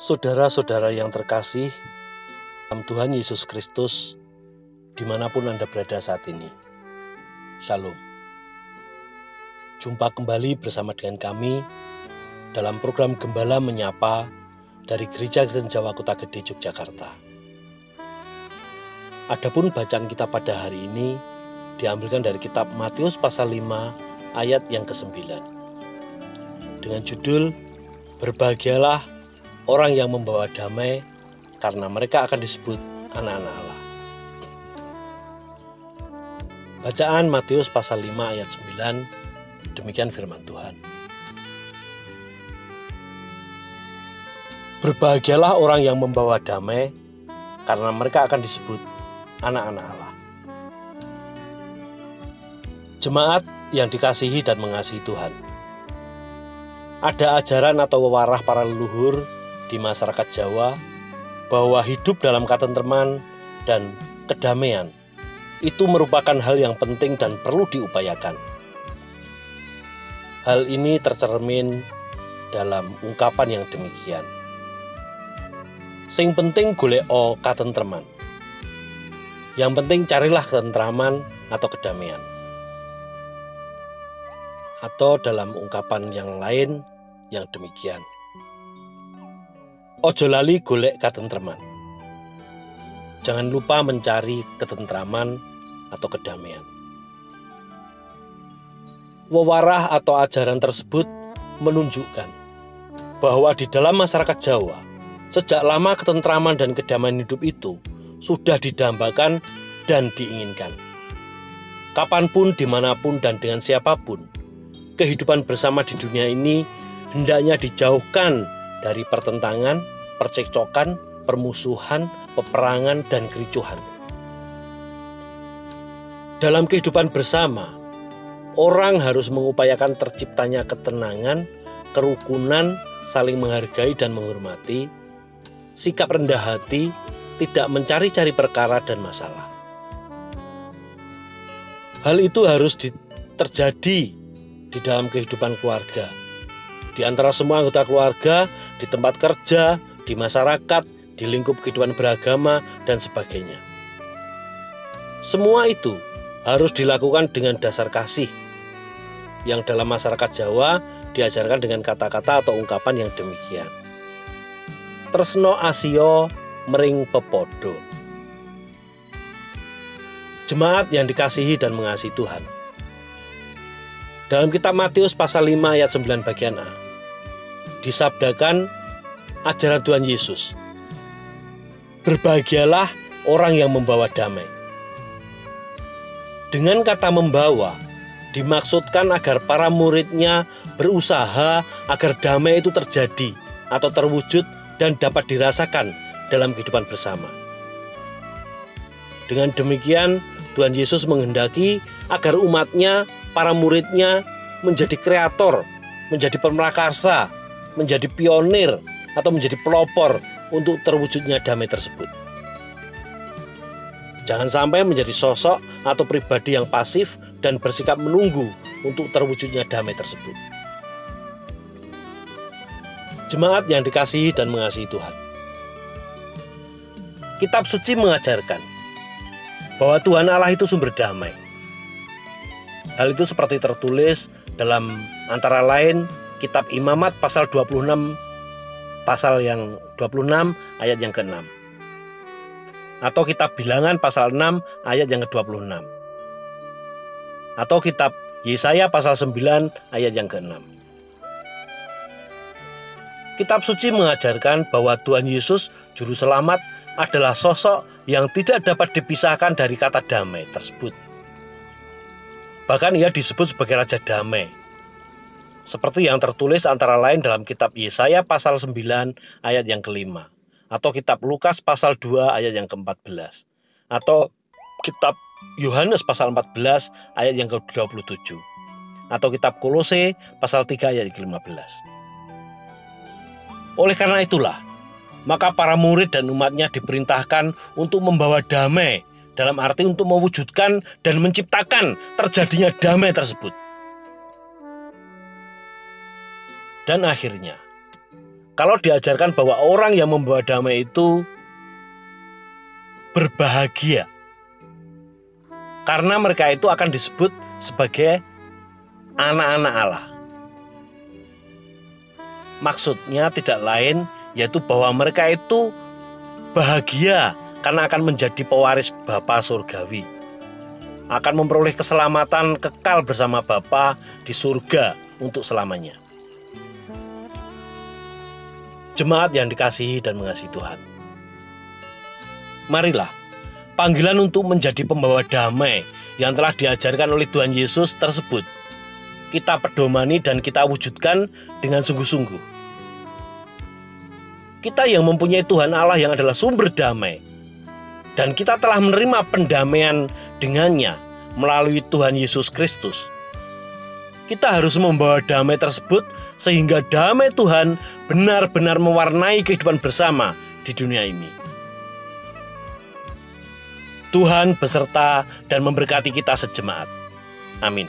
Saudara-saudara yang terkasih, dalam Tuhan Yesus Kristus, di mana pun Anda berada saat ini. Shalom. Jumpa kembali bersama dengan kami dalam program Gembala Menyapa dari Gereja Kristen Jawa Kota Gede, Yogyakarta. Adapun bacaan kita pada hari ini diambilkan dari kitab Matius pasal 5 ayat yang ke-9. Dengan judul Berbahagialah orang yang membawa damai karena mereka akan disebut anak-anak Allah. Bacaan Matius pasal 5 ayat 9 demikian firman Tuhan. Berbahagialah orang yang membawa damai karena mereka akan disebut anak-anak Allah. Jemaat yang dikasihi dan mengasihi Tuhan. Ada ajaran atau wewarah para leluhur di masyarakat Jawa bahwa hidup dalam ketentraman dan kedamaian itu merupakan hal yang penting dan perlu diupayakan. Hal ini tercermin dalam ungkapan yang demikian. Sing penting golek o katentreman. Yang penting carilah ketentraman atau kedamaian. Atau dalam ungkapan yang lain yang demikian. Ojo lali golek katentreman. Jangan lupa mencari ketentraman atau kedamaian. Wewarah atau ajaran tersebut menunjukkan bahwa di dalam masyarakat Jawa, sejak lama ketentraman dan kedamaian hidup itu sudah didambakan dan diinginkan. Kapan pun, di mana pun, dan dengan siapa pun, kehidupan bersama di dunia ini hendaknya dijauhkan dari pertentangan, percekcokan, permusuhan, peperangan, dan kericuhan. Dalam kehidupan bersama, orang harus mengupayakan terciptanya ketenangan, kerukunan, saling menghargai dan menghormati, sikap rendah hati, tidak mencari-cari perkara dan masalah. Hal itu harus terjadi di dalam kehidupan keluarga, di antara semua anggota keluarga, di tempat kerja, di masyarakat, di lingkup kehidupan beragama, dan sebagainya. Semua itu harus dilakukan dengan dasar kasih, yang dalam masyarakat Jawa diajarkan dengan kata-kata atau ungkapan yang demikian. Tresno asio mering pepodo. Jemaat yang dikasihi dan mengasihi Tuhan. Dalam kitab Matius pasal 5 ayat 9 bagian A, disabdakan ajaran Tuhan Yesus. Berbahagialah orang yang membawa damai. Dengan kata membawa, dimaksudkan agar para muridnya berusaha agar damai itu terjadi atau terwujud dan dapat dirasakan dalam kehidupan bersama. Dengan demikian, Tuhan Yesus menghendaki agar umatnya, para muridnya menjadi kreator, menjadi pemrakarsa, menjadi pionir atau menjadi pelopor untuk terwujudnya damai tersebut. Jangan sampai menjadi sosok atau pribadi yang pasif dan bersikap menunggu untuk terwujudnya damai tersebut. Jemaat yang dikasihi dan mengasihi Tuhan. Kitab suci mengajarkan bahwa Tuhan Allah itu sumber damai. Hal itu seperti tertulis dalam antara lain kitab Imamat pasal 26 pasal yang 26 ayat yang ke-6. Atau kitab Bilangan pasal 6 ayat yang ke-26. Atau kitab Yesaya pasal 9 ayat yang ke-6. Kitab suci mengajarkan bahwa Tuhan Yesus juru selamat adalah sosok yang tidak dapat dipisahkan dari kata damai tersebut. Bahkan ia disebut sebagai raja damai seperti yang tertulis antara lain dalam kitab Yesaya pasal 9 ayat yang kelima, atau kitab Lukas pasal 2 ayat yang ke-14, atau kitab Yohanes pasal 14 ayat yang ke-27, atau kitab Kolose pasal 3 ayat 15. Oleh karena itulah, maka para murid dan umatnya diperintahkan untuk membawa damai dalam arti untuk mewujudkan dan menciptakan terjadinya damai tersebut. Dan akhirnya, kalau diajarkan bahwa orang yang membawa damai itu berbahagia, karena mereka itu akan disebut sebagai anak-anak Allah. Maksudnya tidak lain yaitu bahwa mereka itu bahagia karena akan menjadi pewaris Bapa surgawi. Akan memperoleh keselamatan kekal bersama Bapa di surga untuk selamanya. Jemaat yang dikasihi dan mengasihi Tuhan. Marilah, panggilan untuk menjadi pembawa damai yang telah diajarkan oleh Tuhan Yesus tersebut kita pedomani dan kita wujudkan dengan sungguh-sungguh. Kita yang mempunyai Tuhan Allah yang adalah sumber damai, dan kita telah menerima pendamaian dengannya melalui Tuhan Yesus Kristus. Kita harus membawa damai tersebut sehingga damai Tuhan benar-benar mewarnai kehidupan bersama di dunia ini. Tuhan beserta dan memberkati kita sejemaat. Amin.